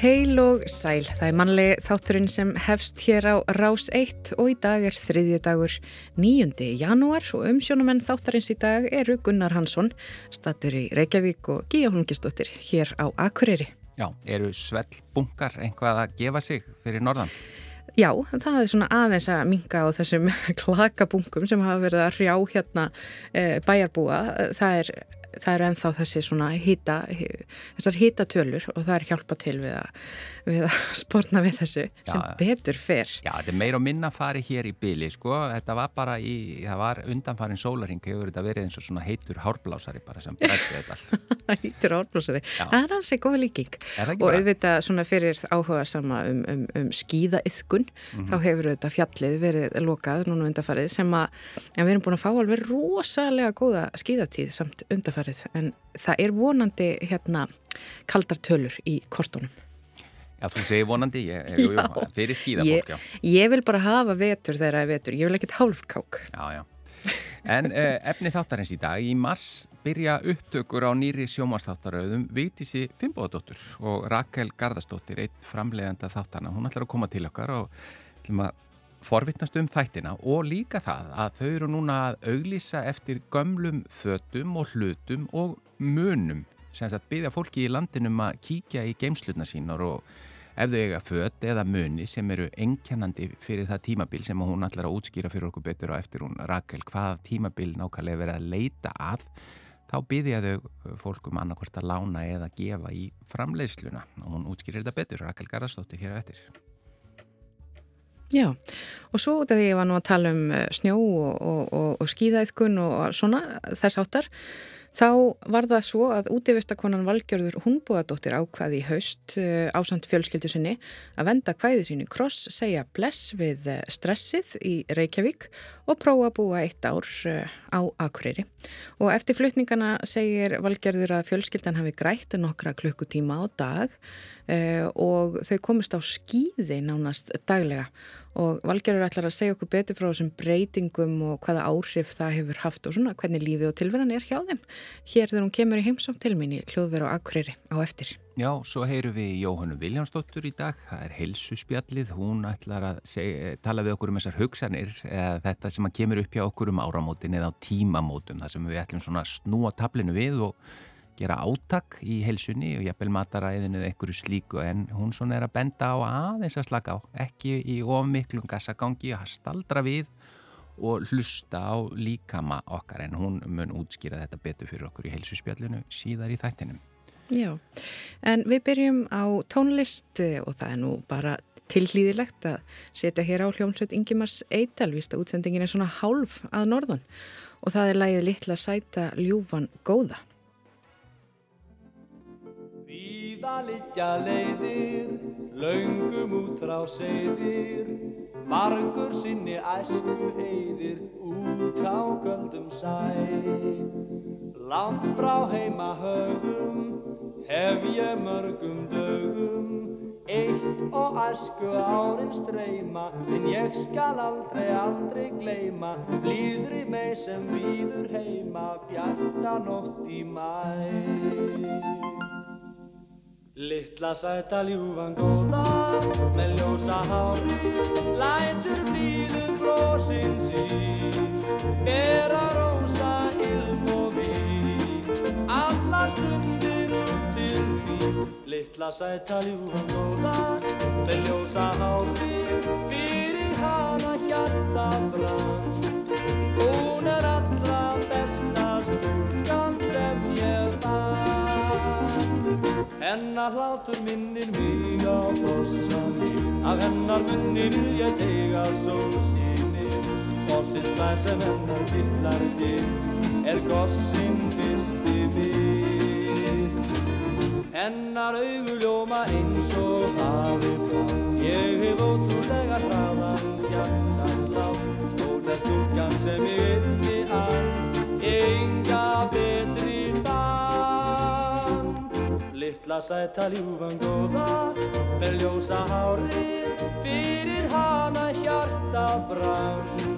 Heil og sæl, það er mannleg þátturinn sem hefst hér á Rás 1 og í dag er þriðju dagur 9. janúar og umsjónumenn þáttarins í dag eru Gunnar Hansson, statur í Reykjavík og Gíja Holmgistóttir hér á Akureyri. Já, eru svell bunkar einhvað að gefa sig fyrir norðan? Já, það er svona aðeins að minga á þessum klakabunkum sem hafa verið að hrjá hérna e, bæjarbúa. Það er það eru enþá þessi svona hýta þessar hýtatölur og það er hjálpa til við að, við að spórna við þessu já, sem betur fyrr Já, þetta er meir og minna fari hér í byli sko, þetta var bara í, það var undanfarin sólaring, hefur þetta verið eins og svona heitur hárblásari bara sem bregði þetta all Heitur hárblásari, það er ekki góð líking. Og auðvitað svona fyrir áhuga sama um, um, um skíðaiðkun mm -hmm. þá hefur þetta fjallið verið lokað núna undanfarið sem að við erum búin að fá alveg rosalega góða skíðatíð samt undanfarið en það er vonandi hérna kaldar tölur í kortunum. Já, þú segir vonandi, ég, jú, jú, þeir er skýðafólk, já. Ég vil bara hafa vetur þegar það er vetur, ég vil ekkert hálfkák. Já, já. En uh, efni þáttarins í dag, í mars byrja upptökur á nýri sjómanstáttarauðum Vítísi Fimboðadóttur og Rakel Garðastóttir, eitt framleganda þáttarna. Hún ætlar að koma til okkar og ætlum að forvittnast um þættina og líka það að þau eru núna að auglýsa eftir gömlum fötum og hlutum og munum sem að byggja fólki í landinum að kíkja í geimslutna sínar og ef þau eiga föt eða muni sem eru engjannandi fyrir það tímabil sem hún ætlar að útskýra fyrir okkur betur og eftir hún Rakel hvað tímabil nákvæmlega verið að leita að þá byggja þau fólkum annarkvært að lána eða gefa í framleiðsluna. Og hún útskýrir þetta betur Rakel Garðarstóttir hér á eftir. Já, og svo út af því ég var nú að tala um eh, snjó og, og, og, og skýðaðiðkun og svona þess áttar Þá var það svo að útivistakonan Valgjörður Húnbúðadóttir ákvaði í haust uh, ásand fjölskyldu sinni að venda kvæði sínu kross, segja bless við uh, stressið í Reykjavík og prófa að búa eitt ár uh, á Akureyri. Og eftir flutningana segir Valgjörður að fjölskyldan hafi grætt nokkra klukkutíma á dag og þau komist á skýði nánast daglega og Valgerður ætlar að segja okkur betur frá þessum breytingum og hvaða áhrif það hefur haft og svona hvernig lífið og tilverðan er hjá þeim. Hér þegar hún kemur í heimsátt til minni hljóðveru á Akureyri á eftir. Já, svo heyru við Jóhannu Viljánsdóttur í dag. Það er helsuspjallið, hún ætlar að segja, tala við okkur um þessar hugsanir eða þetta sem að kemur upp hjá okkur um áramótin eða á tímamótum, það sem við ætlum svona að snúa tablinu við og gera átak í helsunni og jafnvel mataræðinu eða einhverju slíku en hún svona er að benda á aðeins að slaka á ekki í ofmiklum gassagangi að staldra við og hlusta á líkama okkar en hún mun útskýra þetta betur fyrir okkur í helsuspjallinu síðar í þættinum. Já, en við byrjum á tónlist og það er nú bara tilhlýðilegt að setja hér á hljómsveit Ingimars Eidal, víst að útsendingin er svona hálf að norðan og það er lægið litla sæta ljúfan góða Víða liggja leiðir, laungum út frá seyðir, margur sinni æsku heiðir út á göldum sæ. Langt frá heima högum, hef ég mörgum dögum, eitt og æsku árin streyma, en ég skal aldrei, aldrei gleima, blíðri mig sem býður heima, bjarta nótt í mæ. Littla sæta ljúfan góða með ljósa hári lætur blíðu brósin sín. Gera rósa ilm og vín alla stundir út til mín. Littla sæta ljúfan góða með ljósa hári fyrir hana hjarta brann hún er allra Hennar hlátur minnir mig á fossanni Af hennar munni vil ég teiga sólstíni Fossinn það sem hennar dillar til Er gossinn fyrsti minn Hennar auguljóma eins og hafi blá Ég hef ótrúlega hraðan sæta ljúfan góða með ljósa hári fyrir hana hjarta brann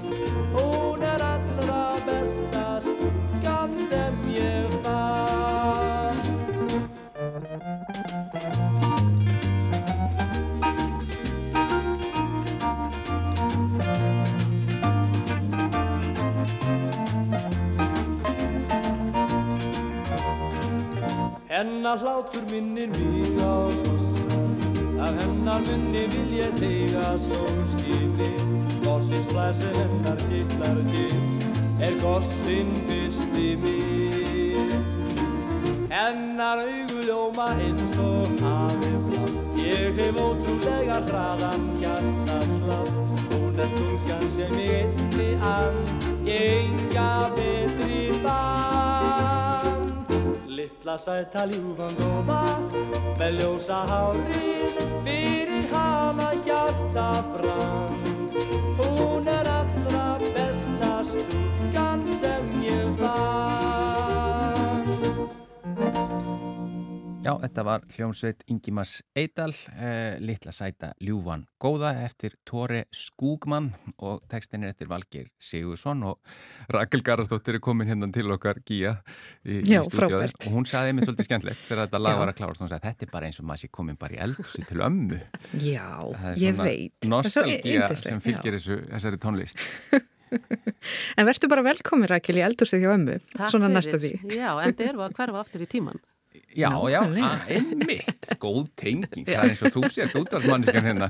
Hennar hlátur minnir mig á fossan Af hennar munni vil ég teiga sólstíni Gossins blæsi hennar gittlar ditt Er gossin fyrsti mér Hennar auguljóma eins og hafi flatt Ég hef ótrúlega hraðan hjartaslátt. Hún er stúlkan sem ég einni Ég enga betri bann Littla sæta ljúfan góða Með ljósa hári Fyrir hana hjarta brann Já, þetta var hljómsveit Ingimas Eidal, eh, litla sæta Ljúfan Góða eftir Tóri Skúgmann og textin er eftir Valgir Sigursson og Rakel Garastóttir er komin hérna til okkar Gíja í, í frábært. og hún sagði mér svolítið skemmtilegt þegar þetta lag var að klárast, hún sagði þetta er bara eins og maður sé komin bara í eldhúsi til ömmu. Já, er ég veit. Það er svo Nostalgía yndislegt, sem fylgir þessu, þessari tónlist. En verður bara velkomin Rækil í eldhúsið hjá ömmu, Takk svona fyrir. næsta því. Já, en það eru að hverfa aftur í tíman. Já, já, einmitt, góð tenging, það er eins og þú sér útvarsmanniskan hérna.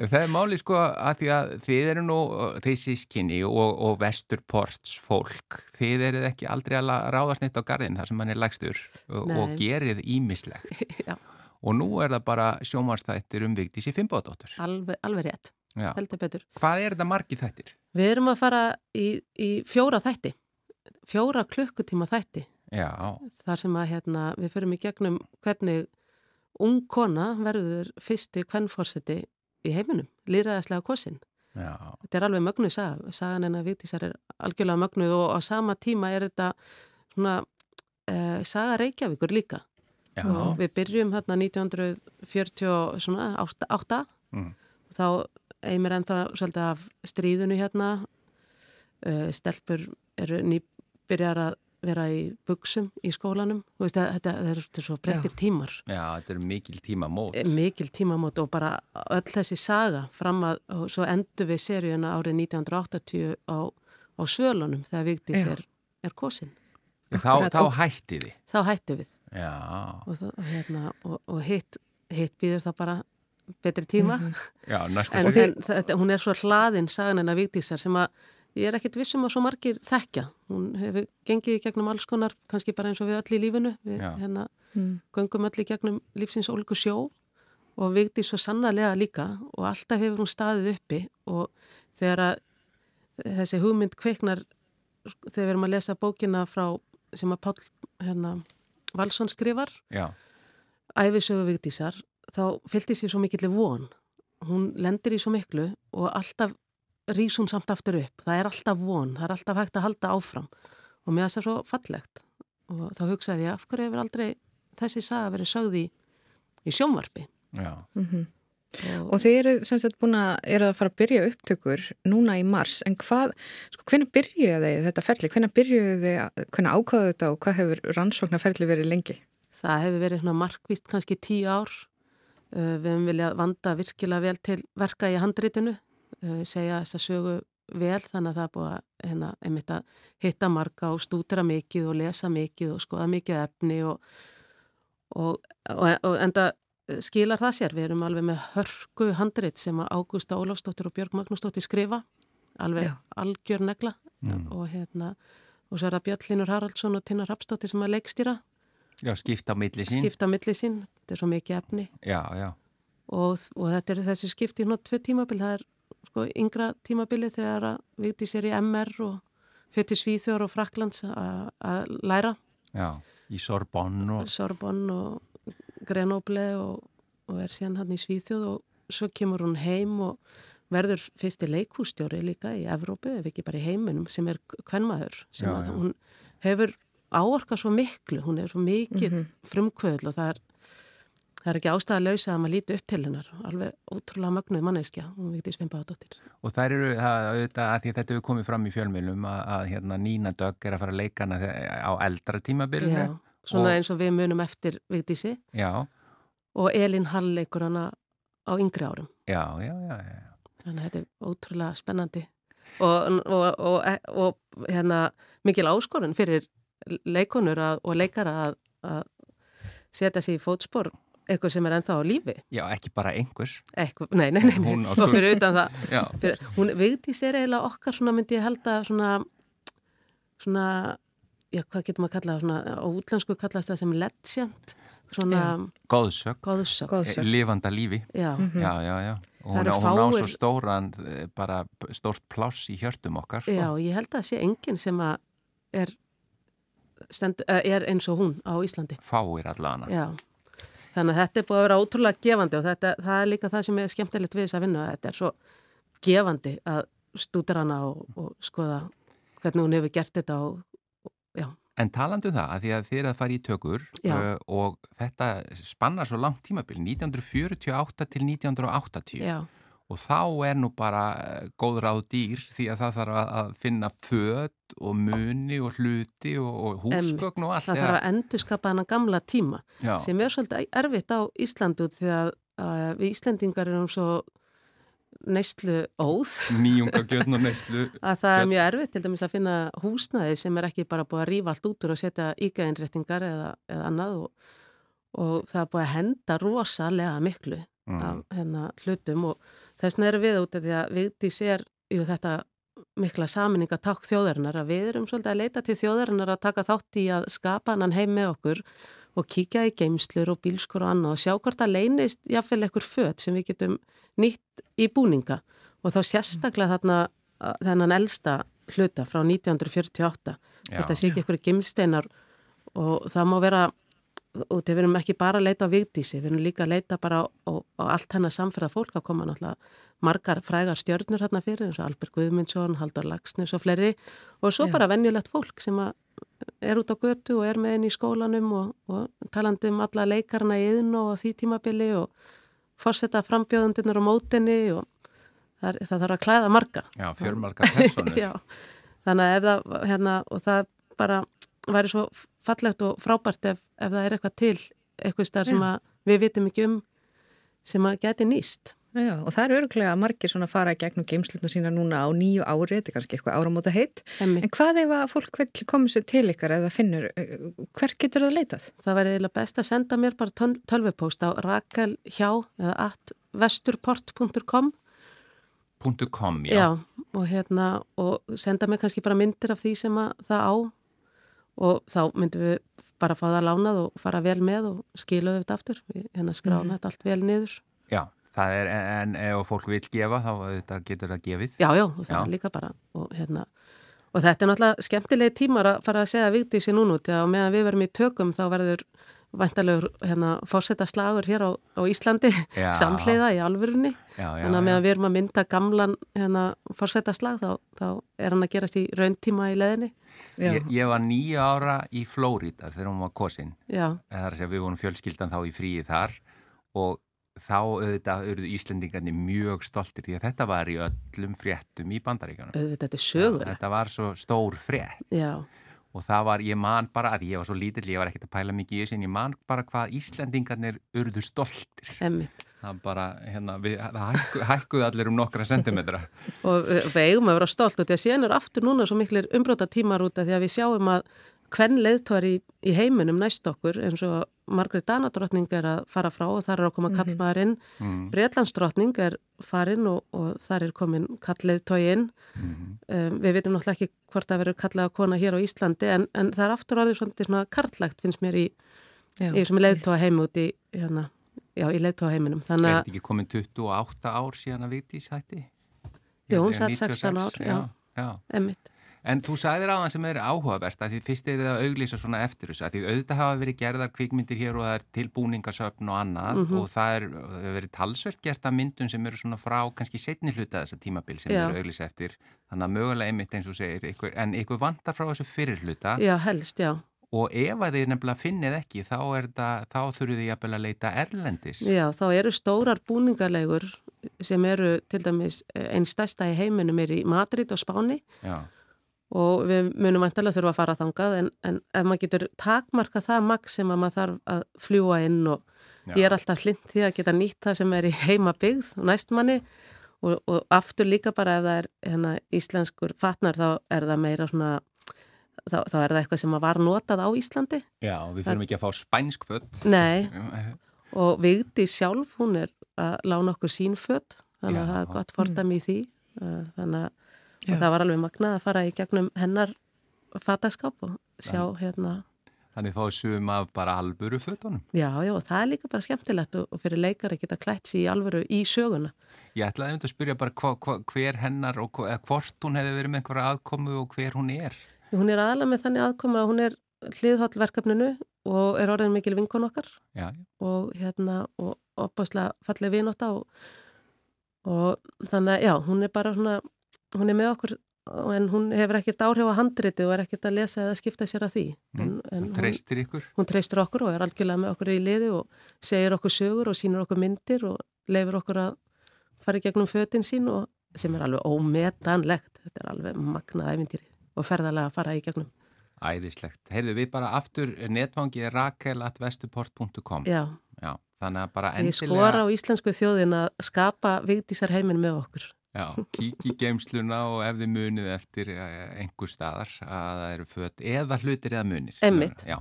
Það er máli sko að því að þið eru nú, þið sískinni og, og vesturports fólk, þið eruð ekki aldrei að ráðast neitt á garðin þar sem hann er lægstur og, og gerið ímislegt. Já. Og nú er það bara sjómanstættir um Vigdís í Fimbóðdóttur. Alveg, alveg rétt, Já. heldur betur. Hvað er þetta margi þættir? Við erum að fara í, í fjóra þætti, fjóra klukkutíma þætti, Já, þar sem að hérna, við förum í gegnum hvernig ung kona verður fyrsti kvennforseti í heiminum, lýraðaslega kosin. já, Þetta er alveg mögnuð saga, sagan en að Vigdísar er algjörlega mögnuð og á sama tíma er þetta svona uh, saga Reykjavíkur líka. já, og við byrjum hérna 1948 Mm. þá eigum við ennþá svolítið af stríðunu hérna uh, stelpur eru nýbyrjar að vera í buksum í skólanum. Veist, að, þetta, þetta eru svo breyttir tímar. Já, þetta er mikil tíma mót. Eh, mikil tímamót og bara öll þessi saga fram að, og svo endur við seríuna árið 1980 á, á svölunum þegar Vigdís er, er kosin. Þá, þá hætti þið. þá hættu við. Já, og, það, hérna, og, og hitt, hitt býður það bara betri tíma. Já, næstu en, en þetta, hún er svo hlaðin sagan hennar Vigdísar sem að ég er ekkit vissum að svo margir þekkja hún hefur gengið í gegnum alls konar kannski bara eins og við öll í lífinu við Já. hérna Mm. göngum öll í gegnum lífsins ólgu sjó og Vigdís svo sannarlega líka og alltaf hefur hún staðið uppi og þegar að þessi hugmynd kveiknar þegar við erum að lesa bókina frá sem að Páll hérna, Valsson skrifar Já, æfisögu Vigdísar þá fylgdi sér svo mikill von hún lendir í svo miklu og alltaf rís hún samt aftur upp. Það er alltaf von, það er alltaf hægt að halda áfram. Og mér það er svo fallegt. Og þá hugsaði ég af hverju hefur aldrei þessi saga verið sögði í, í sjónvarpi? Já. og, Og þið eru sem sagt búin að, eru að fara að byrja upptökur núna í mars, en hvað, sko, hvernig byrjuðu þið þetta ferli, hvernig byrjuðu þið, hvernig ákvaðu þetta og hvað hefur rannsóknarferli verið lengi? það hefur verið svona markvist kannski tíu ár. Uh, við hefum viljað vanda virkilega vel til verka í handritinu. uh, segja þess að sögu vel þannig að það er búið að, hérna, einmitt að hitta marga og stútra mikið og lesa mikið og skoða mikið efni og, og, og, og enda skilar það sér. Við erum alveg með hörku handrit sem að Ágústa Ólafsdóttir og Björg Magnúsdóttir skrifa alveg Já. algjör negla Mm. og hérna og svo er það Björnlinur Haraldsson og Tinnar Rapsdóttir sem að leikstýra Já, skipta milli sín. skipta milli sín, þetta er svo mikið efni Já, já. og, og þetta er þessi skipti í nátt tvö tímabil, það er sko yngra tímabili þegar að vikti sér í MR og fyrir Svíþjór og Fraklands að að læra Já, í Sorbonne og... Sorbonne og Grenoble og, og er síðan hann í Svíþjóð og svo kemur hún heim og verður fyrsti leikhústjóri líka í Evrópu, ef ekki bara í heiminum sem er kvennmaður sem Já, að já. hún hefur áorkað svo miklu, hún er svo mikið Mhm. frumkvöðl og það er það er ekki ástæða að lausa að maður líti upp til hennar. Alveg ótrúlega mögnuð manneskja hún vikti Sveinbáðadóttir Og þær eru, það, auðvitað, að þetta hefur komið fram í fjölmjölum að, að hérna, Nína Dögg er að fara að leika hana á eldra tímabilinu. Já, svona Og- eins og við munum eftir Vigdísi. Já, og Elin Hall leikur hana á yngri árum. Já, já, já, já. Þannig að þetta er ótrúlega spennandi. Og, og, og, og hérna, mikil áskorun fyrir leikonur að, og leikara að, að setja sér í fótspor eitthvað sem er ennþá á lífi. Já, ekki bara einhvers. Eitthvað, nei, nei, nei, nei. Hún og fyrir utan það. Já. Fyrir, hún Vigdís er eiginlega okkar svona myndi ég held að svona, svona, já, hvað getur maður að kalla það, svona, á útlensku kallast það sem legend, svona Góðsök, góðsök. Góðsök. lifanda lífi. Já, Já, já, já. Og hún, hún á svo fáir- stóran, eh, bara stórt pláss í hjörtum okkar, sko. já, ég held að sé enginn sem að er, stend, eh, er eins og hún á Íslandi. Fáir allana. Já, þannig að þetta er búið að vera ótrúlega gefandi og þetta, það er líka það sem er skemmtilegt við þess að vinna, þetta er svo gefandi að stúdra hana og, og skoða hvernig hún hefur gert þetta og, og En talandu um það, að því að þið er að fara í tökur uh, og þetta spannar svo langt tímabil, 1948 til 1980 já, og þá er nú bara uh, góð ráð dýr því að það þarf að- að finna född og muni og hluti og, og húsgögn og allt. það þarf að endurskapa hana gamla tíma Já, sem er svolítið erfitt á Íslandu því að uh, við Íslandingar erum svo neyslu óð nýjungagjötn og neyslu. að það er mjög erfitt til dæmis að finna húsnaði sem er ekki bara búið að rífa allt út úr og setja ígæðinréttingar eða, eða annað og, og það er búið að henda rosalega miklu Mm. af hérna, hlutum og þess vegna erum við út af því að Vigdís er jú, þetta mikla saminninga takk þjóðarinnar að við erum svolítið að leita til þjóðarinnar að taka þátt í að skapa hann heim með okkur og kíkja í geimslur og bílskur og annað og sjá hvort að leynist jáfnvel ekkur föt sem við getum nýtt í búninga. Og þá sérstaklega þarna að- þennan elsta hluta frá 1948 Já. hvort það sé ekki ekkur gimsteinar og það má vera og við erum ekki bara að leita á vigdísi, við erum líka að leita bara á, á, á allt hennar samferða fólk að koma náttúrulega margar frægar stjörnur hérna fyrir, eins og Albert Guðmundsson, Haldur Lagsnes og fleiri og svo Já. bara venjulegt fólk sem er út á götu og er með henni í skólanum og, og talandi um alla leikarna í yðn og því tímabili og fórseta frambjóðundunar á mótinni og það, er, það þarf að klæða marga. Já, fjörmarkar personur. Já, þannig að ef það, hérna, og það bara væri svo fallegt og frábært ef, ef það er eitthvað til, eitthvað starf sem að við vitum ekki um sem að geti nýst. Já, og það eru örglega margir svona að fara í gegnum geimslutna sína núna á nýju ári, þetta er kannski eitthvað áramóta heitt. Emmi, En hvað ef að fólk vil koma sér til ykkar eða finnur, eh, hvert getur það leitað? það væri eiginlega best að senda mér bara töl- tölvupóst á rakelhjá eða at vesturport.com .com, já. Já, og hérna og senda mér kannski bara myndir af því sem að það á og þá myndum við bara fá það lánað og fara vel með og skilaðu þetta aftur við hérna skráum þetta allt vel niður Já, það er, en ef fólk vil gefa þá þetta getur það gefið. Já, já, og það Já. er líka bara og hérna og þetta er náttúrulega skemmtilegi tímar að fara að segja vikti sér núna út og meðan við verum í tökum þá verður væntalegur hérna fórsetta slagur hér á, á Íslandi Já. samhleiða í alvörunni Þannig að meðan við erum að mynda gamlan hérna, fórsettarslag þá, þá er hann að gerast í rauntíma í leðinni. Já, Ég, ég var nýju ára í Flórida þegar hún var kosin. Já, Það er að segja við vorum fjölskyldan þá í fríi þar og þá auðvitað auðvitað Íslendingarnir mjög stoltir því að þetta var í öllum fréttum í bandaríkanum. auðvitað þetta er sögur. Þetta var svo stór frétt Já, og það var, ég man bara, að ég var svo lítill, ég var ekkert að pæla mikið í þessu en ég man bara hvað Íslendingarnir urðu stoltir. emmitt. Það bara, hérna, við, hækku, hækkuðu allir um nokkra sentimetra. Og við, eigum að vera stolt og því að síðan er aftur núna svo miklir umbróta tímar út af því að við sjáum að hvern leiðtóri í, í heiminum næst okkur eins og Margrét Danadrottning er að fara frá og þar er að koma kallmaðurinn. Mm. Breitlandsdrottning er farin og, og þar er komin kallleiðtóginn. Mhm. Um, við veitum náttúrulega ekki hvort það verður kallaða kona hér á Íslandi en, en það er aftur orðið svona, svona karlægt finnst mér í, já. í sem leiðtóa heim út í, hérna, já, í leiðtóa heiminum. Er Þannig að, þetta ekki komin 28 ár síðan að Vigdís hætti? Jú, hún sat 16 ár, 96, já. já. emmitt, En þú sagðir á það sem er áhugavert að því fyrst er það að auglýsa svona eftir þessu að því auðvitað hafa verið gerðar kvikmyndir hér og það er tilbúningasöfn og annað Mhm. og það er verið talsvert gert af myndum sem eru svona frá kannski setni hluta þessa tímabil sem Já. eru auglýsa eftir þannig að mögulega einmitt eins og segir ykkur, en ykkur vantar frá þessu fyrir hluta já, helst, já. og ef að þið nefnilega finnið ekki þá, þá þurfið þið jafnvel að leita erlendis Já, þá eru stórar búningarlegur sem eru til dæmis einn stærsta í heiminum er í Madrid og Spáni Já. Og við munum vantarlega þurfa að fara þangað en, en ef maður getur takmarka það maks sem að maður þarf að fljúa inn og Já. ég er alltaf hlint því að geta nýtt það sem er í heima byggð og næstmanni og, og aftur líka bara ef það er hérna, íslenskur fatnar þá er það meira svona þá, þá er það eitthvað sem var notað á Íslandi. Já, við þurfum ekki að fá spænsk fött. Nei, og Vigdi sjálf, hún er að lána okkur sín fött, þannig að það er gott fordami í því. Þannig að það var alveg magnað að fara í gegnum hennar fattaskap og sjá hérna Þannig þá sum af bara alvöru fötunum. Já, já, og það er líka bara skemmtilegt og fyrir leikar að geta klætt sér í alvöru í söguna. Ég ætlaði um að spyrja bara hva, hva, hver hennar og hva, hvort hún hefði verið með einhverja aðkomu og hver hún er. Hún er aðalega með þannig aðkomu að hún er hliðhaldverkefninu og er orðin mikil vinkon okkar já. og hérna og opaslega fallið vinóta og, og þannig að já, hún er bara svona, hún er með okkur en hún hefur ekkert áhrif á handriti og er ekkert að lesa eða skipta sér að því. Mm. en, en hún treystir ykkur. hún treystir okkur og er algjörlega með okkur í liði og segir okkur sögur og sínur okkur myndir og leifir okkur að fara í gegnum fötin sín og sem er alveg ómetanlegt. Þetta er alveg magnað æfintýri og ferðarlega að fara í gegnum. Æðislegt, heyrðu við bara aftur netvangi rakel.vestuport.com Já. Já, þannig að bara endilega Ég skora á íslensku þjóðin að skapa vigdísar heiminn með okkur Já, kík í geimsluna og ef þið munið eftir eh, einhver staðar að það eru fött eða hlutir eða munir. Emmitt. Já.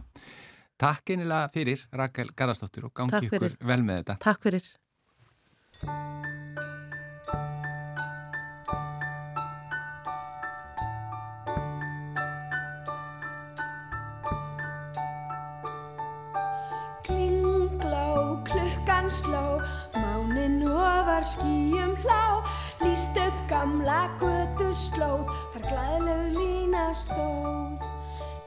Takk einilega fyrir Rakel Garðarsdóttir og gangi ykkur vel með þetta. Takk fyrir. Klinglá, klukkan sló, mánin ofar skýjum hlá Lýst upp gamla götu slóð, þar glæðleg lína stóð.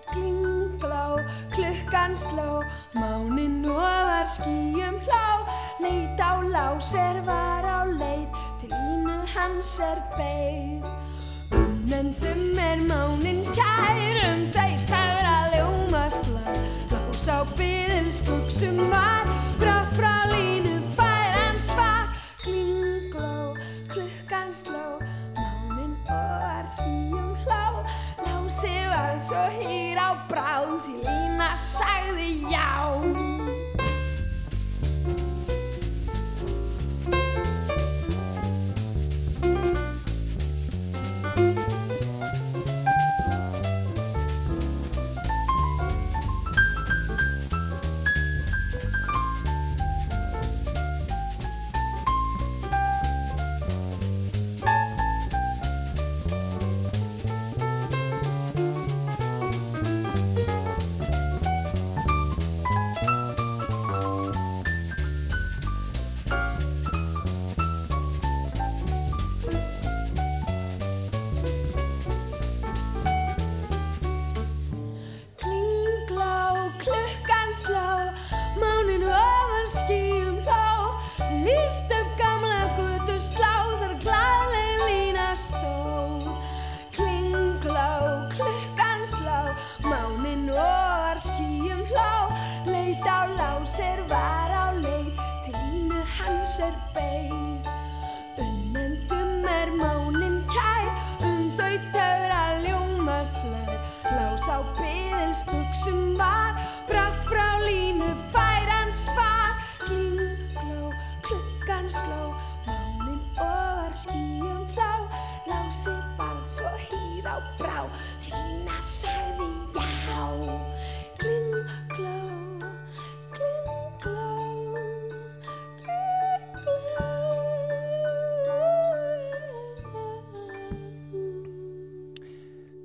Klinglá, klukkan sló, mánin ofar skýjum hlá. Leit á láser var á leið, til línu hans er beigð. Unnendum er mánin kærum, þau tæra ljómast lag. Lás á byðilsbuksum var, brak frá línu sló Mánin og skýjum hlá. Lási var svo hýr á bráð. Því lína sagði já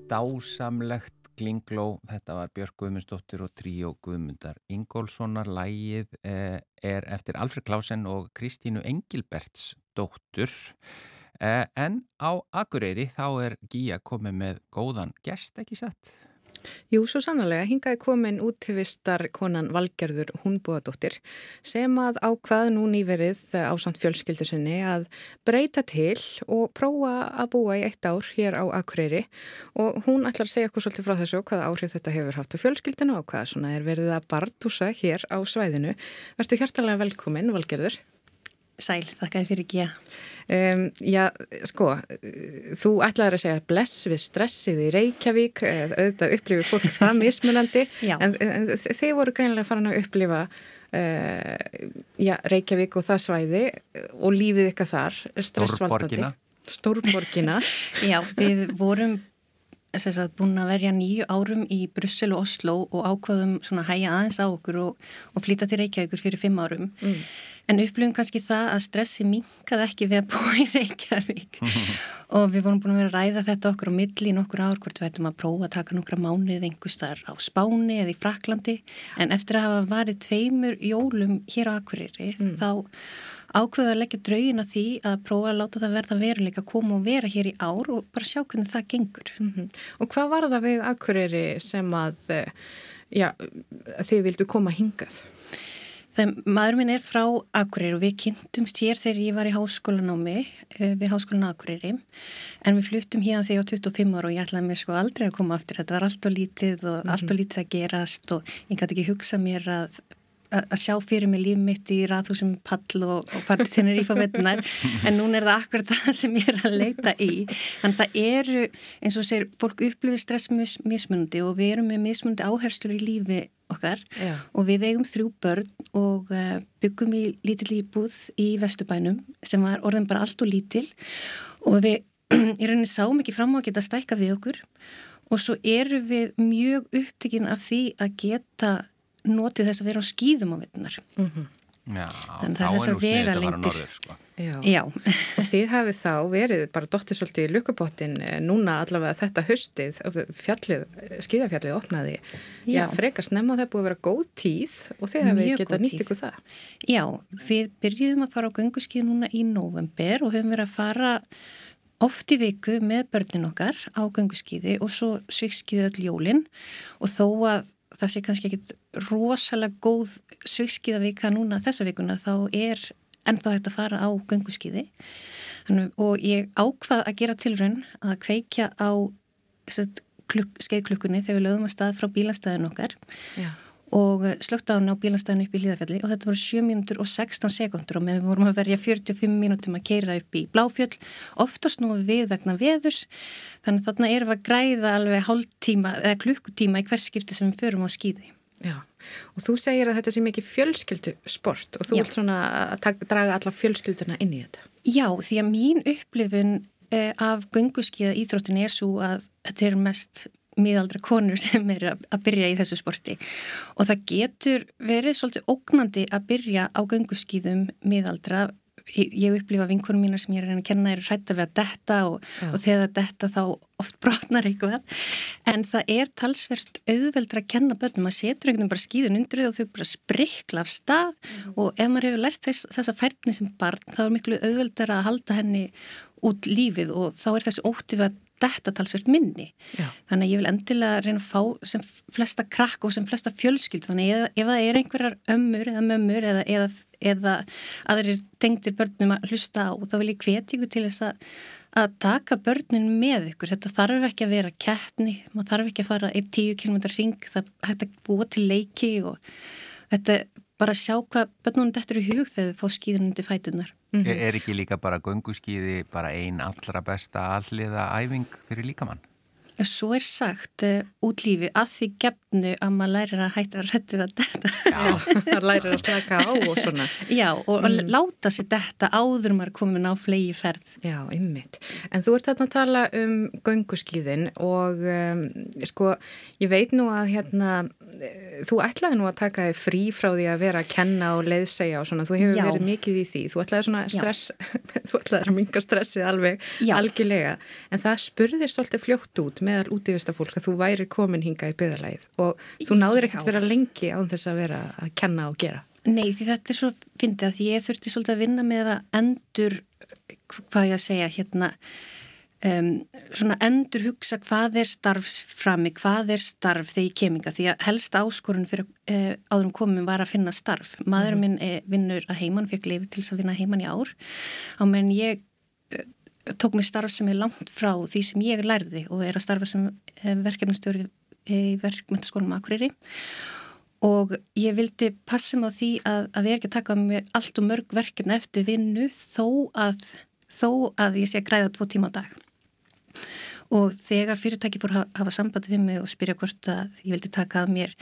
dásamlegt Glingló, þetta var Björg Guðmundsdóttir og Tríó Guðmundar Ingólfssonar, lægið eh, er eftir Alfred Klausen og Kristínu Engilberts dóttur. Eh, en á Akureyri þá er Gíja komið með góðan gest ekki sett? Jú, svo sannlega, hingaði komin útvistar konan Valgerður Húnbúadóttir sem að ákvað nú nýverið ásand fjölskyldu sinni að breyta til og prófa að búa í eitt ár hér á Akureyri og hún ætlar að segja okkur svolítið frá þessu hvaða áhrif þetta hefur haft á fjölskyldinu og hvaða svona er verið að barndúsa hér á svæðinu. Verður hjartalega velkomin, Valgerður. Sæl, þakka þér fyrir ekki að. Um, já, sko, þú ætlaður að segja bless við stressið í Reykjavík, auðvitað upplifið fólk það mismunandi, en, en þeir voru greinlega farin að upplifa uh, já, Reykjavík og það svæði og lífið ykkar þar, stressvaldandi. Stórborgina. já, við vorum sagt, búin að verja nýju árum í Brussel og Oslo og ákvaðum svona hæja aðeins á okkur og, og flýta til Reykjavíkur fyrir fimm árum. Mm. En upplifum kannski það að stressi minkaði ekki við að búa í Reykjavík og við vorum búin að vera að ræða þetta okkur á milli í nokkur ár hvort við ættum að prófa að taka nokkra mánuð einhverstar á Spáni eða í Fraklandi en eftir að hafa varið tveimur jólum hér á Akureyri mm. þá ákveðu að leggja draugin að því að prófa að láta það verða veruleika að koma og vera hér í ár og bara sjá hvernig það gengur. Mm -hmm. Og hvað var það við Akureyri sem að, eh, já, þið vildu koma hingað? Þegar maður minn er frá Akureyri og við kynntumst hér þegar ég var í háskólanámi eh, við háskólan Akureyri en við fluttum hérna þegar ég var 25 ára og ég ætlaði mér sko aldrei að koma aftur þetta var allt og lítið og mm -hmm. allt og lítið að gerast og ég gæti ekki hugsa mér að að sjá fyrir mig líf mitt í rathúsum pall og, og farið þinnir í fávetnar en núna er það akkurat það sem ég er að leita í þannig það eru eins og segir fólk upplifir stress mismundi og við erum með mismundi áherslur í lífi okkar Já. og við eigum þrjú börn og uh, byggum í lítill íbúð í Vestubænum sem var orðin bara allt og lítill og við í rauninni sáum ekki fram á að geta stækka við okkur og svo eru við mjög upptekinn af því að geta notið þess að vera á skýðum á vettunar. Mm -hmm. Já, þá er nú sniðið að vera norður sko. Já. Já. og þið hafið þá verið bara dottir svolítið í lukkupottin eh, núna allavega þetta höstið fjallið, skýðafjallið opnaði. Já, frekar snemma það búið að vera góð tíð og þið hafið getað nýtt ykkur það Já, við byrjuðum að fara á gönguskýð núna í november og höfum verið að fara oft í viku með börnin okkar á gönguskýði og svo svikskýðu öll jólinn og þó að það sé kannski ekkit rosalega góð sögskiðavika núna þessa vikuna þá er ennþá hægt að fara á gönguskiði og ég ákvað að gera tilraun að kveikja á skeiðklukkunni þegar við lögum að stað frá bílastæðin okkar Já. og slögt á hann á bílanstæðinu upp í Líðafjalli og þetta voru 7 mínútur og 16 sekundur og við vorum að verja 45 mínútum að keira upp í Bláfjöll. Oftast nú við vegna veðurs þannig þarna erum við að græða alveg hálftíma eða klukkutíma í hvers skipti sem við förum á skýði Já, og þú segir að þetta sé mikið fjölskyldu sport og þú Já. vilt svona að draga alla fjölskylduna inn í þetta. Já, því að mín upplifun eh, af gunguskíða íþróttinu er svo að þetta er mest miðaldra konur sem er að byrja í þessu sporti. Og það getur verið svolítið ógnandi að byrja á gönguskýðum miðaldra ég upplifa vinkunum mína sem ég er að kenna er hrættar við að detta og, og þegar detta þá oft brotnar eitthvað. En það er talsvert auðveldra að kenna börnum. Að setur einhvern veginn bara skýðun undir og þau bara sprikla af stað. Mm. og ef maður hefur lært þess, þessa færni sem barn þá er miklu auðveldra að halda henni út lífið og þá er þessi ótti við að þetta talsvert minni. Já. þannig að ég vil endilega reyna að fá sem flesta krakk og sem flesta fjölskyld þannig að ef það er einhverjar ömmur eða mömmur eða, eða, eða aðrir tengtir börnum að hlusta á þá vil ég hvetja ykkur til þess að, að taka börnin með ykkur. Þetta þarf ekki að vera keppni. Maður þarf ekki að fara í tíu kilómetrar ring það hægt að búa til leiki og þetta bara sjá hvað börnunum þetta eru hug þegar þau fá skýðunum til fætunar Mm -hmm. Er ekki líka bara gönguskíði bara einn allra besta alliða æfing fyrir líkamann? Svo er sagt uh, út lífi að því gefnu að maður lærir að hætta að rættu að þetta. Já, það lærir að slaka á og svona. Já, og mm. láta sér þetta áður maður komin á flegi ferð. Já, ymmit. En þú ert að tala um gönguskíðin og um, sko, ég veit nú að hérna, þú ætlaði nú að taka þig frí frá því að vera að kenna og leiðsegja og svona. Þú hefur Já. verið mikið í því. Þú ætlaði svona stress, þú ætlaði að minga stressið alveg Já. algjörlega. En það spurðir svolítið fljótt út meðal útífista fólk að þú væri komin hinga í byggðalægið og þú náður ekkert vera lengi án þess að vera að kenna og gera. Nei því þetta er svo fyndið að ég þurfti svolítið að vinna með að endur, hvað ég að segja hérna, um, svona endur hugsa hvað er starfsframi, hvað er starf þegar ég keminga því að helst áskorun fyrir uh, áðurum komum var að finna starf. Maðurinn minn uh, vinnur að heimann, fekk lefi til þess að vinna heimann í ár á meðan ég tók mér starf sem er langt frá því sem ég lærði og er að starfa sem eh, verkefnastjóri í verkmyndaskólum Akureyri. Og ég vildi passa mig á því að, að við erum ekki að taka mér allt og mörg verkefni eftir vinnu þó að, þó að ég sé að græða tvo tíma á dag og þegar fyrirtæki fór að hafa samband við mig og spyrja hvort að ég vildi taka að mér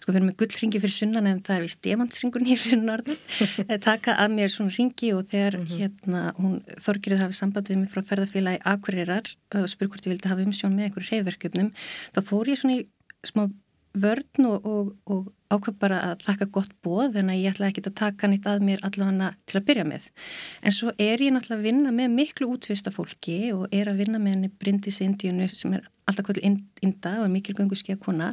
sko við erum með gullringi fyrir sunnan en það er vist demantsringur nýr fyrir norðin taka að mér svona ringi og þegar mm -hmm. hérna hún þorgirður hafi samband við mig frá ferðarfélagi Akureyrar og spyrja hvort ég vildi hafa umsjón með einhverju reyverkjöfnum þá fór ég svona í smá vörn og, og, og ákveð bara að þakka gott bóð en að ég ætla ekki að taka nýtt að mér allavega til að byrja með. En svo er ég náttúrulega að vinna með miklu útvista fólki og er að vinna með henni Bryndis Indíunu sem er alltaf kvöldi Inda og er mikil gangu skeiða kona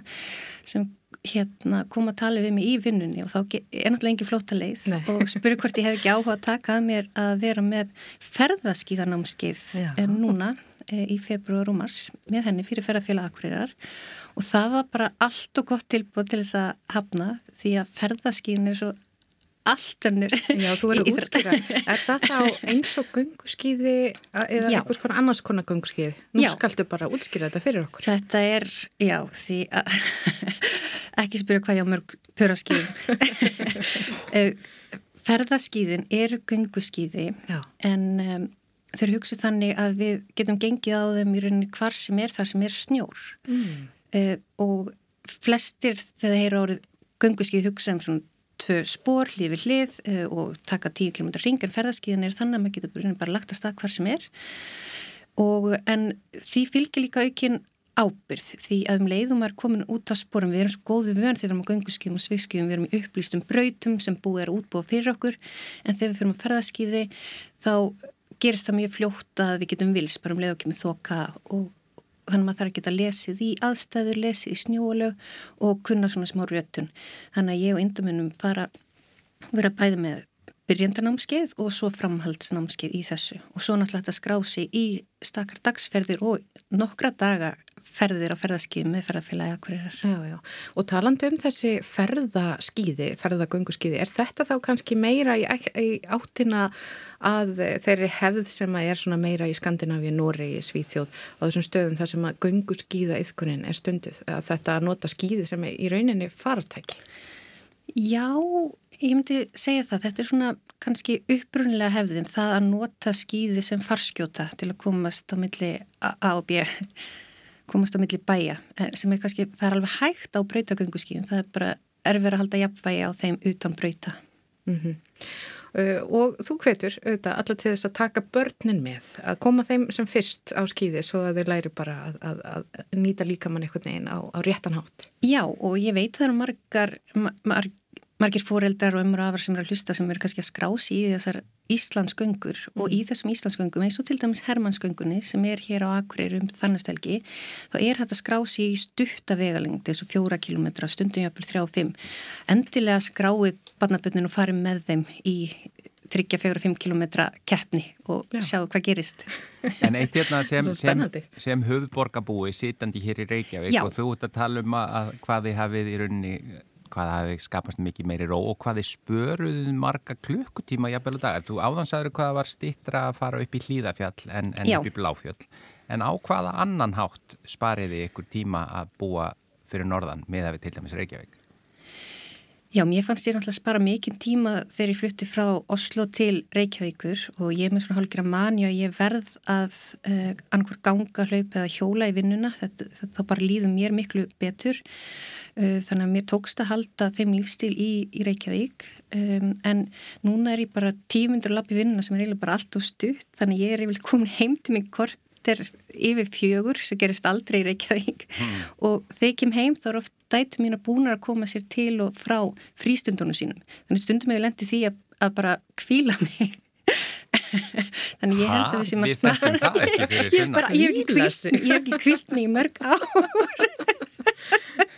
sem hérna kom að tala við mig í vinnunni og þá er náttúrulega engi flóta leið Nei. og spurur hvort ég hef ekki áhuga að taka að mér að vera með ferðaskíðanámskeið en núna e, í februar og mars með henni fyrir ferðarfélag Akureyrar og það var bara allt og gott tilbúið til þess að hafna því að ferðaskín er svo allt önnur. Já, þú verður útskýra. Er það þá eins og gunguskíði eða já. einhvers konar annars konar gunguskíði? Nú já. skaldu bara útskýra þetta fyrir okkur. Þetta er, já, því að ekki spyrja hvað ég á mörg pöraskíðum. Eh, ferðaskíðin eru gunguskíði en um, þau hugsa þannig að við getum gengið á þeim í rauninni hvar sem er þar sem er snjór. Mm uh, og flestir þegar þeir eru árið gunguskið hugsa um svona tvö spór hlið við hlið uh, og taka 10 km ring en ferðarskiðin er þannig að maður getur bara lagt að stað hvar sem er. Og en því fylgir líka aukinn ábyrð því að um leiðum er komin út af spórum við erum svo góðu vön þegar við erum á gunguskíðum og svikskíðum við erum í upplýstum brautum sem búið er útbúið fyrir okkur en þegar við fyrir að ferðarskiði þá gerist það mjög fljótt að við getum vils bara um leið og kemur þoka og þannig að maður þarf að geta lesið í aðstæður, lesið í snjóulög og kunna svona smá rjötun. Þannig að ég og indumennum fara vera bæði með byrjandanámskeið og svo framhaldsnámskeið í þessu og svo náttúrulega þetta skrási í stakar dagsferðir og nokkra daga ferðir á ferðaskíði með ferðarfélagi Akureyrar. Já, já. Og talandi um þessi ferðaskíði, ferðagönguskíði, er þetta þá kannski meira í, í áttina að þeirri hefð sem að er svona meira í Skandinavíu, Noregi, Svíþjóð á þessum stöðum þar sem að gönguskíða yfkunin er stundið, að þetta að nota skíði sem er í rauninni fartæki? Já, Ég myndi segja það, þetta er svona kannski upprunlega hefðin það að nota skýði sem farskjóta til að komast á milli A og B, komast á milli bæja sem er kannski, það er alveg hægt á brautagöngu skýðin, það er bara erfið að halda jafnvægi á þeim utan brauta. Mm -hmm. uh, og þú hvetur auðvitað allar til þess að taka börnin með, að koma þeim sem fyrst á skýði svo að þau læri bara að, að, að nýta líka mann einhvern veginn á, á réttanhátt. Já og ég veit það eru margar, margar margir fóreldrar og ömur og afar sem eru að hlusta sem eru kannski að skrási í þessar Íslandsgöngur mm. og í þessum Íslandsgöngum eins og til dæmis Hermannsgöngunni sem er hér á Akureyri um þannastelgi þá er hægt að skrási í stuttavegalengt þessu fjóra kilómetra stundum jáfnvel þrjá og fimm endilega skrái barnaböndin og fari með þeim í tryggja fjóra og fimm kilómetra keppni og Já. sjá hvað gerist En eitt hérna sem, sem, sem höfðborgabúi sitandi hér í Reykjavík Já. og þú ert að tala um að hvað þið hafið í rauninni hvað hafi skapast mikið meiri ró og hvað þið spöruðu marga klukkutíma jafnvel að dag. Þú áðansaður hvað var stittra að fara upp í hlýðafjall en, en upp í bláfjall. En á hvaða annan hátt spariði ykkur tíma að búa fyrir norðan með að við til dæmis Reykjavík? Já, mér fannst ég náttúrulega spara mikið tíma þegar ég flutti frá Oslo til Reykjavíkur og ég er með svona hálfur að manja og ég verð að uh, eh, annarkur ganga, hlaupa eða hjóla í vinnuna, þetta, þetta bara líður mér miklu betur Uh, þannig að mér tókst að halda þeim lífstíl í, í Reykjavík. Um, en núna er ég bara tímundur lappi vinnuna sem er eiginlega bara allt og stutt þannig ég er yfirlega komin heim til mig korter yfir fjögur sem gerist aldrei í Reykjavík. Mm. og þegar ég kem heim þá er oft dætu mín að búna að koma sér til og frá frístundunum sínum. Þannig stundum ég lendi því að, að bara kvíla mig. Þannig ég held að við sem að spara ég hef ekki kvílt mig í mörg ár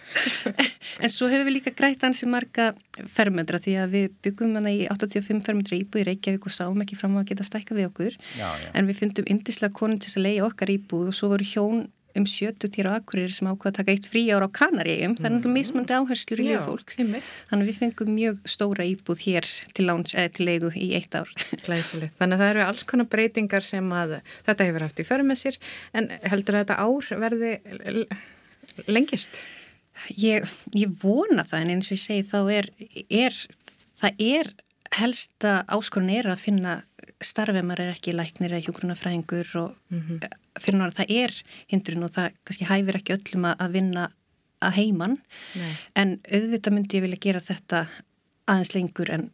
en svo hefur við líka grætt ansi marga fermetra því að við byggum hana í 85 fermetra íbúð í Reykjavík og sáum ekki fram á að geta stækka við okkur já, já. en við fundum indislega konun til að leiða okkar íbúð og svo voru hjón um 70 týra akkurir sem ákvaða að taka eitt frí ára á Kanaríum, það er náttúrulega mm. mismandi áherslur í líf fólk, þannig að við fengum mjög stóra íbúð hér til, láns, eh, til leigu í eitt ár. Glæsilegt, þannig að það eru alls konar breytingar sem að þetta hefur haft í förmessir, en heldur að þetta ár verði lengist? Ég, ég vona það en eins og ég segi þá er, er það er helsta áskorun er að finna starfið maður er ekki læknir eða hjógrunafræðingur og mm -hmm. fyrir náttúrulega það er hindrun og það kannski hæfir ekki öllum að vinna að heiman Nei. en auðvitað myndi ég vilja gera þetta aðeins lengur en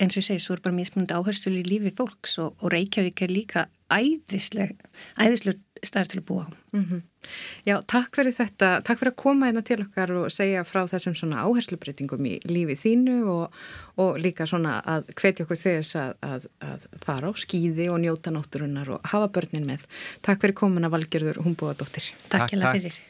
eins og ég segi, svo er bara mismunandi áherslu í lífi fólks og, og Reykjavík er líka æðisleg, æðisleg staðar til að búa á. Mm -hmm. Já, takk fyrir þetta, takk fyrir að koma hérna til okkar og segja frá þessum svona áherslubreitingum í lífi þínu og, og líka svona að hvetja okkur þess að, að, að fara á skýði og njóta nótturunnar og hafa börnin með. Takk fyrir komin að valgjörður Húmbúadóttir. Takk, takk fyrir.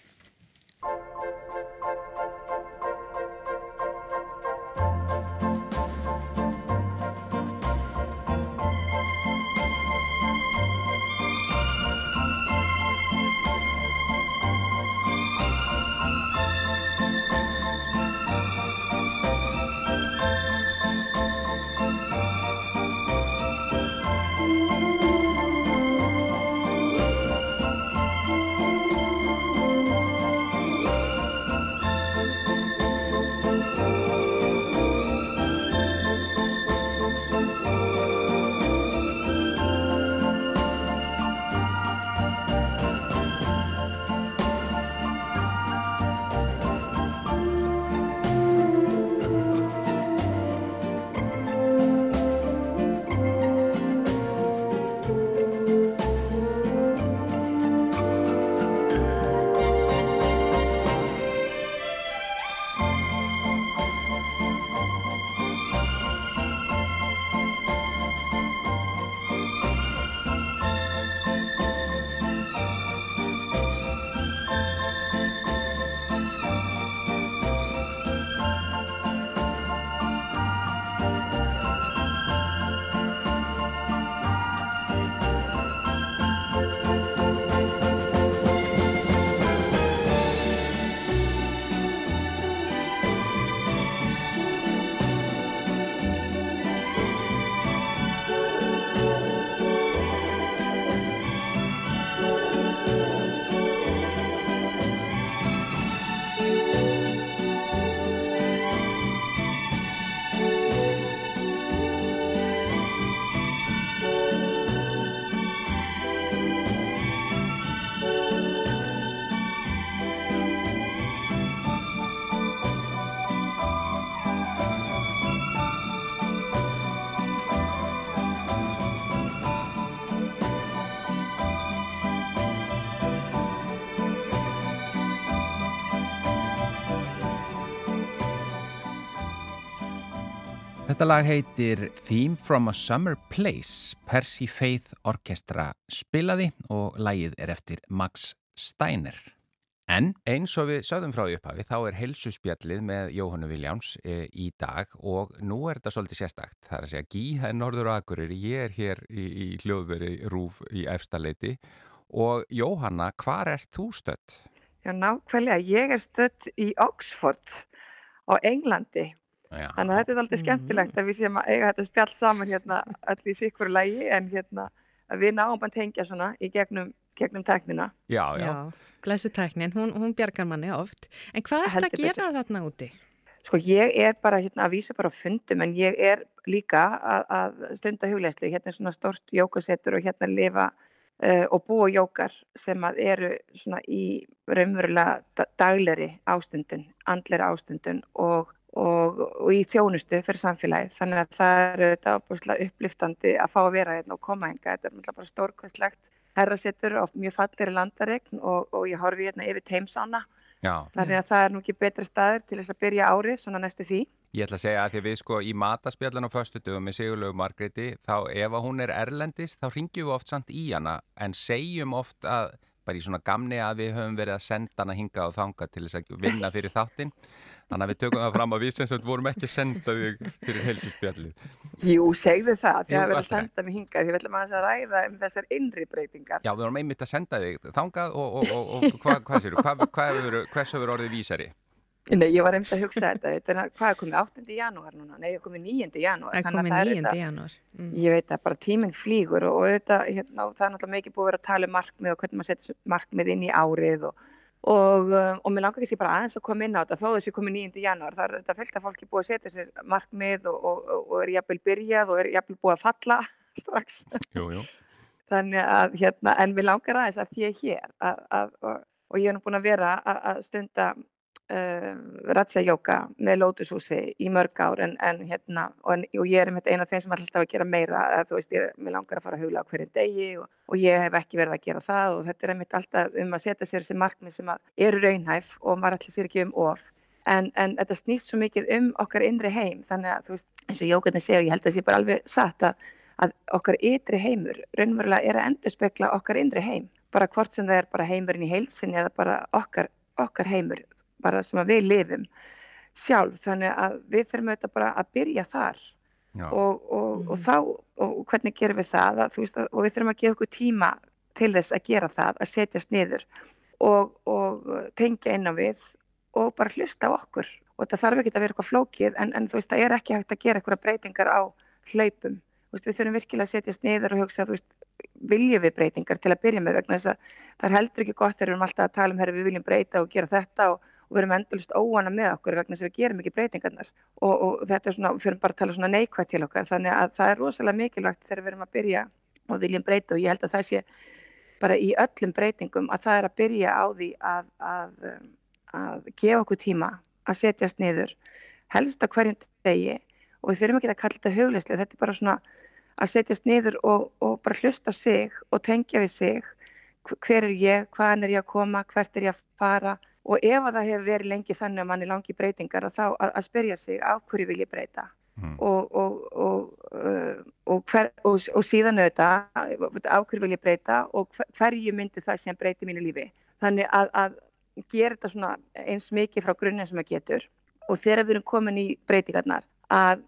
Þetta lag heitir Theme from a Summer Place. Percy Faith Orkestra spilaði og lagið er eftir Max Steiner. En eins og við sögðum frá upphafi þá er helsuspjallið með Jóhannu Viljáns e, í dag og nú er þetta svolítið sérstakt. Það er að segja Gíða er norður og agurir, ég er hér í, í hljóðveri Rúf í efstaleiti og Jóhanna, hvar er þú stött? Já, nákvæmlega, ég er stött í Oxford á Englandi Já. Þannig að þetta er alltaf mm. skemmtilegt að við séum að eiga þetta spjall saman hérna allir í sikkur lægi en hérna að við náum að tengja svona í gegnum, gegnum teknina. Já, já. já Blessu teknin, hún, hún bjargar manni oft. En hvað er þetta að gera betur. þarna úti? Sko ég er bara hérna að vísa bara fundum en ég er líka að, að stunda huglegslu. Hérna er svona stort jókasettur og hérna lifa uh, og búa jókar sem að eru svona í raunverulega dagleri ástundun, andleri ástundun og og, og í þjónustu fyrir samfélagið. Þannig að það eru þetta ábúrslega uppliftandi að fá að vera hérna og koma enga þetta er bara stórkvæmslegt herrasettur og mjög fallir landaregn og, og ég horfi hérna yfir teimsána þannig að það er nú ekki betri staður til þess að byrja árið svona næstu því. Ég ætla að segja að því við sko í mataspjallan á föstu dögum með Sigurlegu Margretti þá ef hún er erlendist þá ringjum við oft samt í hana en segjum oft að bara í svona gamni að við höfum verið að senda hana hinga og þanga til þess að vinna fyrir þáttinn Þannig að við tökum það fram að við sem sagt vorum ekki að senda þig fyrir helsusspjallið. Jú, segðu það. Þið hafið verið að senda mig hingað. Þið viljum að ræða um þessar innri breytingar. Já, við vorum einmitt að senda þig þangað og, og, og, og hvað hva séru? Hvað hva hvers hefur orðið vísari? Nei, ég var einmitt að hugsa þetta. þetta hvað er komið 8. janúar núna? Nei, það er komið 9. janúar. Það er komið 9. janúar. Mm. Ég veit að bara tíminn flýgur og þetta, hérna, það er náttúrulega mikið búið að vera að tala um markmið og hvernig maður setja markmið inn í árið og Og, um, og mér langar ekki bara aðeins að koma inn á þetta þó þessi komið 9. janúar það er þetta fylgt að fólki búið að setja sér markmið og, og, og er jafnvel byrjað og er jafnvel búið að falla strax jú, jú. þannig að hérna, en við langar aðeins að er hér að, að, og, og ég er nú búin að vera að, að stunda uh, ratsja jóka með lótushúsi í mörg ár en, en hérna, og, en, og ég er einmitt eina af þeim sem er alltaf að gera meira, að þú veist, ég, langar að fara að hugla á hverju degi og, og ég hef ekki verið að gera það og þetta er einmitt alltaf um að setja sér þessi markmið sem eru raunhæf og maður ætla sér ekki um of. En, en þetta snýst svo mikið um okkar innri heim þannig að þú veist, eins og Jókarni segja og ég held að það sé bara alveg satt að, að okkar ytri heimur raunverulega er að endur spekla okkar innri heim. Bara hvort sem það er bara heimurinn í heilsinni eða bara okkar, okkar heimur bara sem að við lifum sjálf. Þannig að við þurfum auðvitað bara að byrja þar. Og, og, mm. og þá og hvernig gerum við það? Að, veist, og við þurfum að gefa okkur tíma til þess að gera það að setjast niður og, og tengja inn á við og bara hlusta á okkur. Og þetta þarf ekki að vera eitthvað flókið en, en þú veist það er ekki hægt að gera eitthvað breytingar á hlaupum. Veist, við þurfum virkilega að setjast niður og hugsa þú veist viljum við breytingar til að byrja með? Vegna þess að það er heldur ekki gott þegar við erum alltaf að tala um herri við viljum breyta og gera þetta og, og við erum endalust óana með okkur vegna að við gerum ekki breytingarnar. Og, og þetta er svona, við fyrir bara að tala svona neikvægt til okkar. Þannig að það er rosalega mikilvægt þegar við erum að byrja og viljum breyta og ég held að það sé bara í öllum breytingum að það er að byrja á því að, að um, að gefa okkur tíma að setjast niður helst að hverjum degi. Og við þurfum ekki að kalla þetta hugleislega, þetta er bara svona að setjast niður og, og bara hlusta sig og tengja við sig. Hver er ég, hvaðan er ég að koma, hvert er ég að fara og ef að það hefur verið lengi þannig að mann er langi breytingar að þá að, að spyrja sig á hverju vil ég breyta? Mm. og, og, uh, hver, og síðan auðvitað á hverju vil ég breyta og hver, hverju myndi það sem breyti mínu lífi? Þannig að, að gera þetta svona eins mikið frá grunninn sem það getur. Og þegar við erum komin í breytingarnar að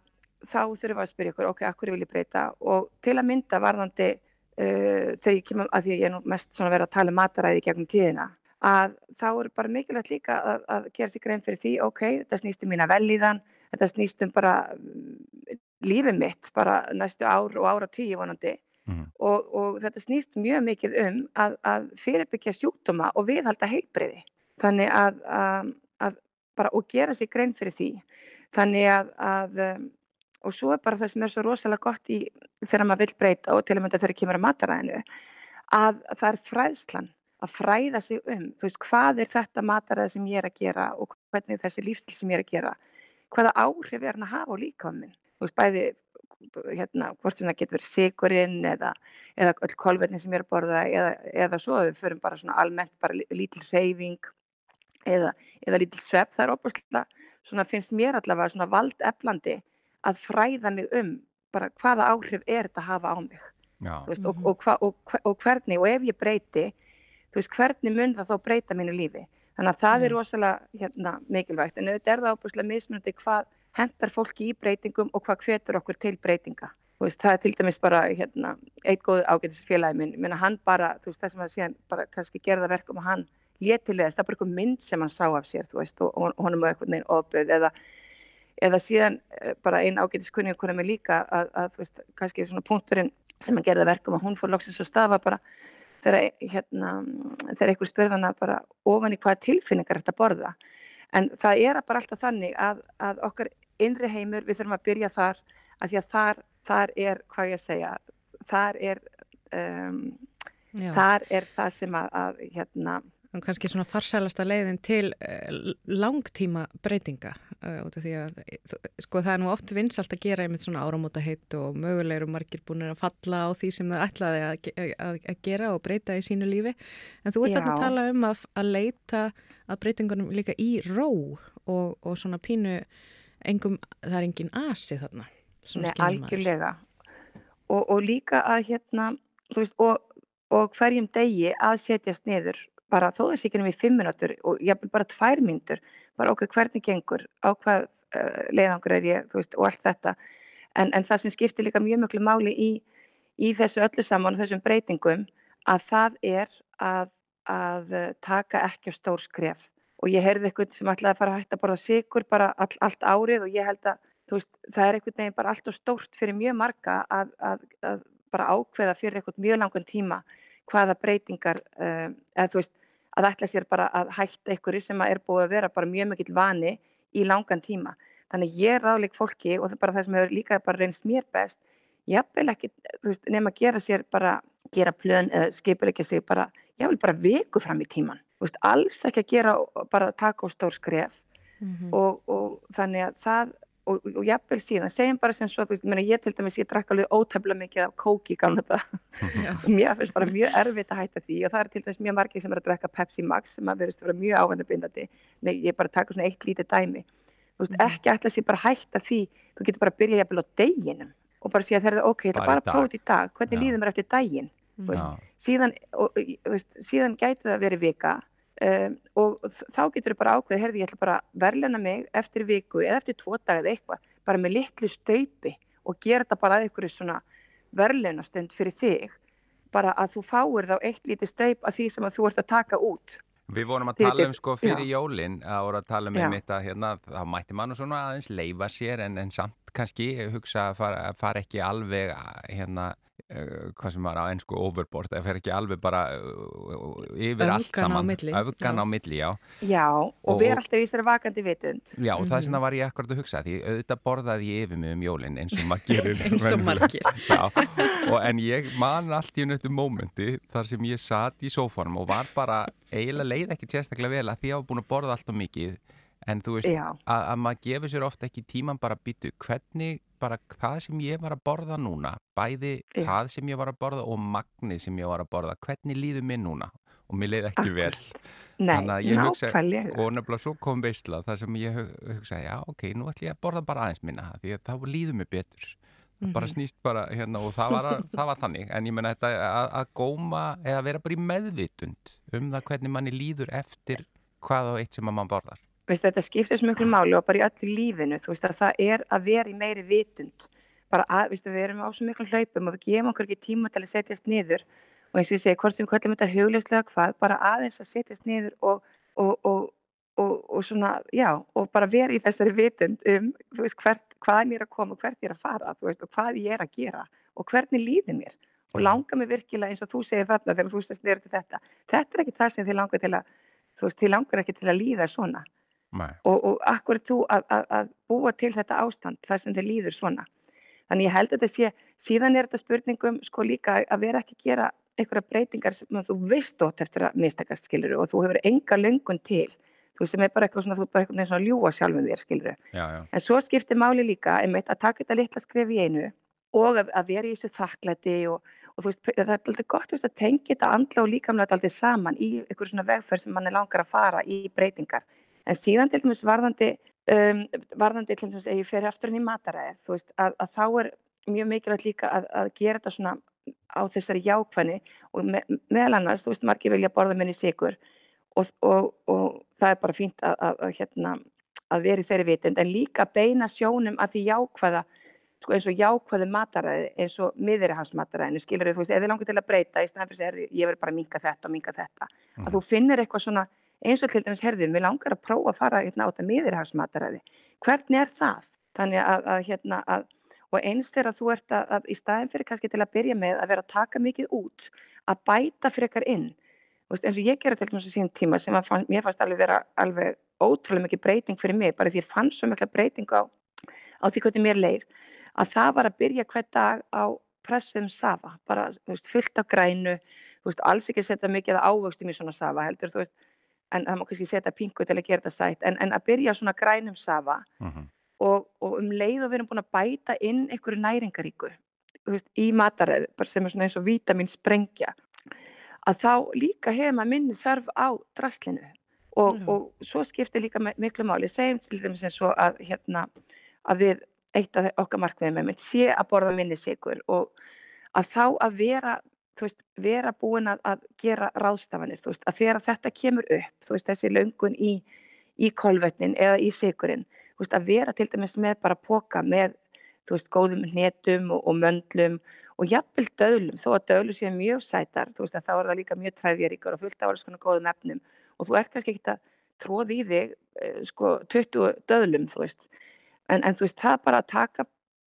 þá þurfum við að spyrja ykkur, ok, akkur vil ég breyta? Og til að mynda varðandi uh, þegar ég kemur, að því ég er mest svona verið að tala um mataræði gegnum tíðina að þá er bara mikilvægt líka að, að gera sér grein fyrir því, ok, þetta snýst um mína velíðan, þetta snýst um bara mm, lífið mitt, bara næstu ár og ára tíu vonandi. Mm. og, og þetta snýst mjög mikið um að, að fyrirbyggja sjúkdóma og viðhalda heilbreyði þannig að, að, að bara og gera sér grein fyrir því. Þannig að, að um, og svo er bara það sem er svo rosalega gott í þegar maður vil breyta og til og með þegar það kemur að mataræðinu að það er fræðslan að fræða sig um, þú veist, hvað er þetta mataræði sem ég er að gera og hvernig þessi lífstil sem ég er að gera hvaða áhrif er hann að hafa á líkaminn þú veist, bæði hérna, hvort sem það getur verið sigurinn eða, eða öll kolvetni sem ég er að borða eða, eða svo við förum bara svona almennt bara lítil reyfing eða, eða lítil svepp, það er óbúslega, svona finnst mér allavega svona valdeflandi að fræða mig um bara hvaða áhrif er þetta að hafa á mig. Veist, og, og, hva, og, og hvernig, og ef ég breyti, þú veist, hvernig mun það þá breyta mínu lífi. Þannig að það mm. er rosalega hérna, mikilvægt, en auðvitað er það óbúslega mismunandi hvað hendar fólki í breytingum og hvað hvetur okkur til breytinga. Veist, það er til dæmis bara hérna, eitt góð ágætisfélagi minn, minna hann bara, þú veist, það sem að síðan bara kannski gerða verkum að hann létilegast, það er bara eitthvað mynd sem hann sá af sér þú veist og, og honum var eitthvað neinn ofböð eða, eða síðan eh, bara einn ágætiskunni okkur með líka að, að kannski svona punkturinn sem hann gerði verkum að hún fór loksins og stafa bara þegar hérna, þegar einhver spurðana bara ofan í hvaða tilfinningar þetta borða. En það er bara alltaf þannig að, að okkar innri heimur, við þurfum að byrja þar að því að þar, þar er, hvað ég að segja þar er um, þar er það sem að, að hérna kannski svona farsælasta leiðin til uh, langtíma breytinga uh, út af því að sko það er nú oft vinsalt að gera einmitt svona áramóta heitt og mögulegur margir búin að falla á því sem það ætlaði að, að, að gera og breyta í sínu lífi. En þú ert alltaf að tala um að, að leita að breytingunum líka í ró og, og svona pínu engum, það er engin asi þarna Nei, algjörlega. Og, og líka að hérna veist, og, og hverjum degi að setjast niður bara þó þess ekki nefnir fimm minútur og ég haf bara tvær myndur, bara okkur hvernig gengur, á hvað uh, leiðangur er ég, þú veist, og allt þetta. En, en það sem skiptir líka mjög mjög máli í, í þessu öllu saman og þessum breytingum að það er að, að taka ekki á stór skref. Og ég heyrði eitthvað sem ætlaði að fara að hætta að borða sigur bara all, allt árið og ég held að veist, það er eitthvað nefnir bara allt og stórt fyrir mjög marga að, að, að bara ákveða fyrir eitthvað mjög langan tíma hvaða breytingar, uh, eða þú veist, að ætla sér bara að hætta einhverju sem er búið að vera bara mjög mikill vani í langan tíma. Þannig ég er ráðleik fólki og það er bara það sem hefur líka bara reynst mér best, hafði ekki veist, nefn að gera sér bara gera plön eða skipilegja sig bara, vil bara viku fram í tíman, þú veist, alls ekki að gera bara taka á stór skref mm -hmm. og, og þannig að það og, og jafnvel síðan, segjum bara sem svo, þú veist, mér, ég til dæmis, ég drakk alveg ótefla mikið af kóki gana þetta og mér finnst bara mjög erfitt að hætta því. Og það er til dæmis mjög margir sem er að drakka Pepsi Max sem að verðist að vera mjög áhengabindandi nei, ég bara taka svona eitt lítið dæmi. Þú veist, mm. ekki alltaf sé bara hætta því. Þú getur bara að byrja jafnvel á deginum og bara segja þegar það, ok, ég ætla bara að prófa þetta í dag. hvernig líður mér eftir daginn? Síðan, og, veist, síðan gæti það verið vika um, og þá getur þau bara ákveðið, herði, ég ætla bara að verðluna mig eftir viku eða eftir tvo dag eða eitthvað, bara með litlu staupi og gera þetta bara að einhverju svona verðlunastund fyrir þig bara að þú fáir þá eitt lítið staup af því sem þú ert að taka út Við vorum að tala um sko fyrir já. jólin að voru að tala um einmitt að hérna þá mætti mann og svona aðeins leifa sér en, en samt kannski hugsa að fara, fara ekki alveg hérna hvað sem var á ennsku overboard það fer ekki alveg bara uh, yfir Öfgan allt saman, öfgan á milli já, já og, og við erum alltaf í þessari vakandi vitund. Já og mm -hmm. það sem það var ég akkurat að hugsa því auðvitað borðaði ég yfir mig um jólinn eins og maður gerir eins og margir en ég man allt í nöttu mómenti þar sem ég satt í sófanum og var bara eiginlega leið ekki sérstaklega vel að því að ég var búin að borða allt og mikið en þú veist að, að maður gefur sér ofta ekki tíman bara að byttu hvernig bara það sem ég var að borða núna bæði Já. það sem ég var að borða og magnið sem ég var að borða hvernig líður mér núna? Og mér leiði ekki vel. Nei, nákvæmlega. og nefnilega svo kom veistla þar sem ég hugsaði já ok, nú ætlum ég að borða bara aðeins minna því að þá líður mér betur. Mm -hmm. bara mhm. snýst bara hérna og það var, að, það var þannig. En ég menna þetta að, að góma eða vera bara í meðvitund um það hvernig manni líður eftir hvað og eitt sem mann borðar veist, þetta skiptir svo mjög máli og bara í öllu lífinu þú veist að það er að vera í meiri vitund. Bara að, veist, við erum á svo mjög hlaupum og við gefum okkur ekki tíma til að setjast niður. Og eins og ég segi, hvort sem við kallum þetta huglegslega hvað, bara aðeins að setjast niður og, og, og, og svona, já, og bara vera í þessari vitund um, þú veist, hvert, hvaðan ég er að koma og hvert ég er að fara, þú veist, og hvað ég er að gera og hvernig líður mér. Og langar mig virkilega eins og þú segir þarna þegar þú stast niður til þetta, þetta er ekki það sem þið langar til að, þú veist, þið langar ekki til að líða svona og, og akkur þú að, að, að búa til þetta ástand þar sem þið líður svona? Þannig ég held að þetta sé, síðan er þetta spurningum sko líka að vera ekki að gera einhverja breytingar sem þú veist ótt eftir að mistakast skiluru og þú hefur enga löngun til. Þú sem er bara eitthvað svona, þú er bara eitthvað svona ljúa sjálfum þér skiluru, já, já. en svo skiptir máli líka einmitt að taka þetta litla skref í einu og að, að vera í þessu þakklæti og, og veist, það er alltaf gott veist, að tengja þetta andla og líkamlega alltaf saman í einhverju svona vegferð sem mann er langar að fara í breytingar En síðan til dæmis varðandi, um, varðandi til dæmis ef ég fer aftur inn í mataræðið, þú veist, að, að þá er mjög mikilvægt líka að, að gera þetta svona á þessari jákvæðni og me, meðal annars, þú veist, margir vilja borða minni sigur og, og, og það er bara fínt að, að hérna, vera í þeirri vitund, en líka beina sjónum að því jákvæða, sko eins og jákvæði mataræði, eins og miðurihafsmataræðinu, skilur þau, þú veist, þið langar til að breyta í staðan fyrir að ég verður bara að minka þetta og minka þetta, mm. að þú finnir eitthvað svona eins og til dæmis herðið, mér langar að prófa að fara hérna, á þetta miðurhásmataræði. Hvernig er það? Þannig að, að hérna, að, og eins þegar þú ert að, að í staðin fyrir kannski til að byrja með að vera að taka mikið út, að bæta frekar inn. Veist, eins og ég gera til dæmis á sín tíma sem fann, mér fannst alveg vera alveg ótrúlega mikið breyting fyrir mig, bara því ég fann svo mikla breyting á, á því hvernig mér leið, að það var að byrja hver dag á pressum safa, bara veist, fullt af grænu, veist, alls ekki setja mikið ávöxtum í svona safa heldur, þú veist, en það má kannski setja pingu til að gera þetta sætt, en, en að byrja svona grænum safa uh mhm. -huh. og, og um leið og við erum búin að bæta inn einhverju næringaríku veist, í mataræð, sem er svona eins og vítamin sprengja, að þá líka hefur maður minni þarf á drastlinu og, uh -huh. og svo skiptir líka miklu máli, segjum til dæmis eins og að, hérna, að við eitt af okkar markmiðum sé að borða minni sigur og að þá að vera veist, vera búin að, að gera ráðstafanir, veist, að þegar þetta kemur upp, veist, þessi löngun í, í kolvetnin eða í sigurinn, að vera til dæmis með bara póka með, góðum netum og, og möndlum og jafnvel döðlum, þó að döðlu séu mjög sætar, þá er það líka mjög træfjaríkar og fullt af alls konar góðum efnum og þú ert kannski ekki að tróði í þig, eh, sko, 20 döðlum, en, en þú veist, það bara að taka,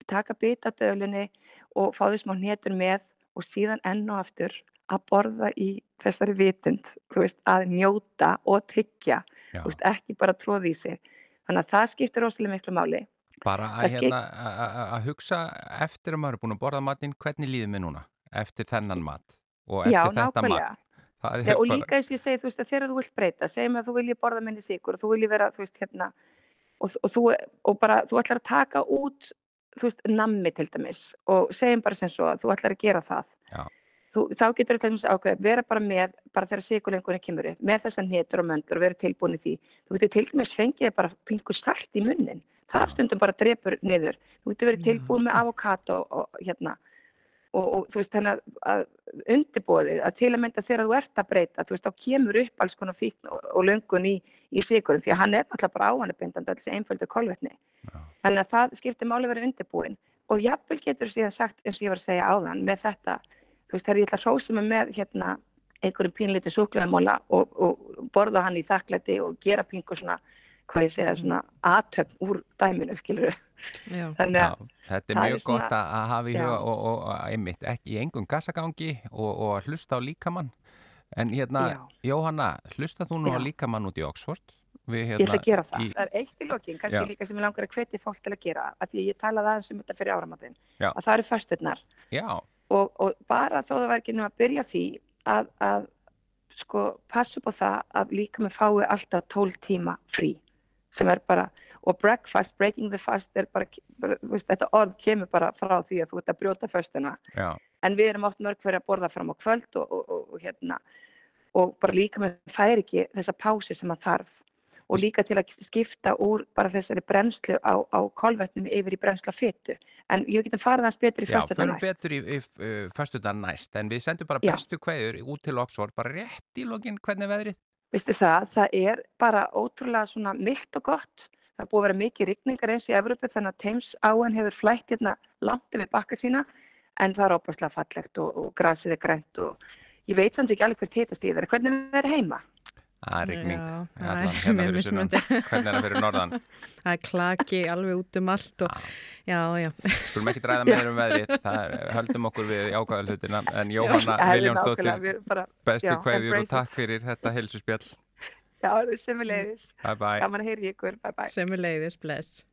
taka bita döðlunni og fá því smá netur með og síðan enn og aftur að borða í þessari vitund, veist, að njóta og tyggja, veist, ekki bara tróði í sig. Þannig að það skiptir rosalega miklu máli. Bara að, hérna, að hugsa eftir að maður er búin að borða matinn, hvernig líður mig núna eftir þennan mat? og eftir Já, þetta nákvæmlega. er Nei, og líka eins og ég segi, þú veist, að þegar þú vilt breyta, segjum að þú vilji borða minni sigur og þú vilji vera, þú veist, hérna, og, og, þú, og bara, þú ætlar að taka út, þú veist, nammi til dæmis og segjum bara sem svo að þú ætlar að gera það. Þú, þá getur þú til dæmis ákveð, vera bara með, bara þegar sigurlengurinn kemur upp, með þessan hitur og möndur og vera tilbúin í því. Þú getur til dæmis fengið bara pingu salt í munnin. Það stundum bara drepur niður. Þú getur verið tilbúin með avokado og hérna, og, og þú veist þannig að, að undirbóðið að til að mynda þegar þú ert að breyta þú veist þá kemur upp alls konar fíkn og, og löngun í, í sigurum því að hann er náttúrulega bara áhannabindandi alls einföldu kolvetni. Þannig að það skiptir máli vera undirbúin og jafnvel getur síðan sagt eins og ég var að segja áðan með þetta þú veist þegar ég ætla að hrósa mig með hérna einhverjum pínlítið súklaðamóla og, og borða hann í þakklæti og gera pingu svona hvað ég segja svona aðtöfn úr dæminu skilur Já. þannig Já, að þetta er það er mjög svona- gott að að hafa í Já. huga og, og, og einmitt ekki í engum gassagangi og, og að hlusta á líkamann en hérna, Já. Jóhanna hlusta þú nú á Já. líkamann út í Oxford Við, Ég ætla að gera það. Hérna í, Það er eitt í lokin, kannski Já. líka sem ég langar að hvetja fólk til að gera, af því ég talaði aðeins um þetta fyrir áramatinn, Já. að það eru fösturnar Já, og, og bara þó það var ekki nema að byrja á því að, að sko passa upp á það að líka með fái alltaf 12 tíma frí sem er bara, og breakfast, breaking the fast er bara, bara veist, þetta orð kemur bara frá því að þú ert að brjóta föstuna. Já, en við erum oft mörg fyrir að borða fram á kvöld og, og, og, og hérna og bara líka með fær ekki þessa pásu sem að þarf. Og líka til að skipta úr bara þessari brennslu á, á kolvetnum yfir í brennslu á fytu en ég getum farið hans betur í já fyrstu förum betur í, í uh, föstudag næst. En við sendum bara Já. bestu kveður út til Oxford bara rétt í lokin hvernig er veðrið Vistu það, það er bara ótrúlega svona mildt og gott. Það er búið að vera mikið rigningar eins í Evrópu þannig að Thames áen hefur flætt hérna langt yfir bakka sína en það er óbúslega fallegt og, og grasið er grænt og ég veit samt ekki alveg hvert hitast í það hvernig við erum heima Það er það allan er hérna fyrir mismunandi. Hvernig er það fyrir norðan? Það er klaki alveg út um allt og já, já. Skulum ekki dræða meður um veðrið, það er, höldum okkur við jákvæða hlutina, en Jóhanna bara, bestu kveðjur og takk fyrir þetta heilsuspjall. já, sem við leiðis Bye bye. gaman að heyri ykkur, bye bye Sem leiðis, bless.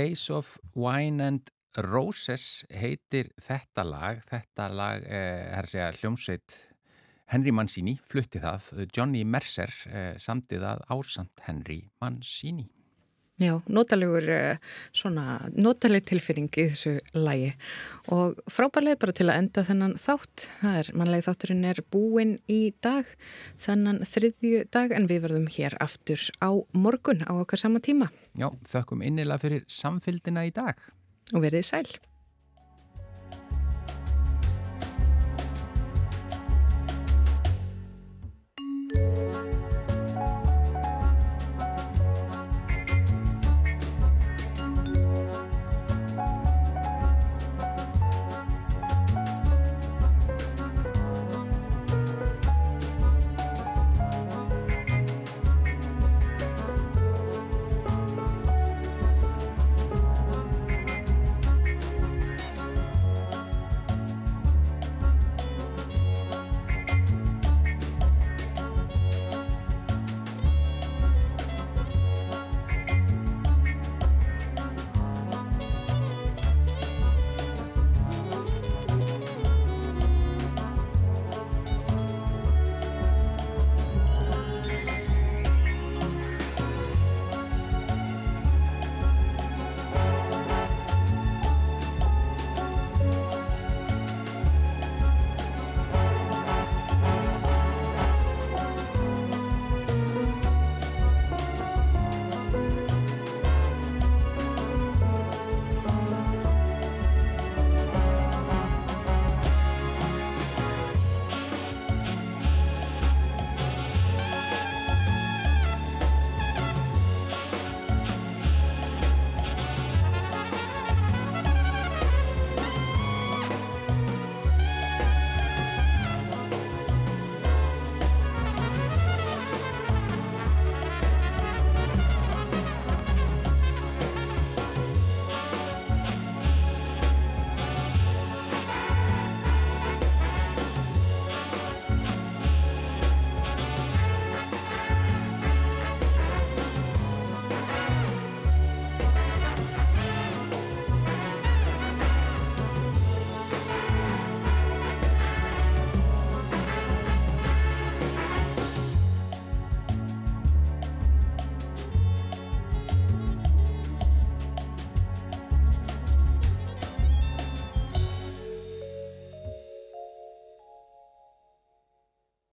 Days of Wine and Roses heitir þetta lag, þetta lag, eh, er að segja hljómsveit Henry Mancini, flutti það, Johnny Mercer eh, samdi það ásamt Henry Mancini. Já, notalegur eh, svona, notaleg tilfinning í þessu lægi og frábærlega bara til að enda þennan þátt. Það er, mannlegi þátturinn er búinn í dag, þennan þriðju dag en við verðum hér aftur á morgun á okkar sama tíma. Já, þökkum innilega fyrir samfylgdina í dag. og verðið sæl.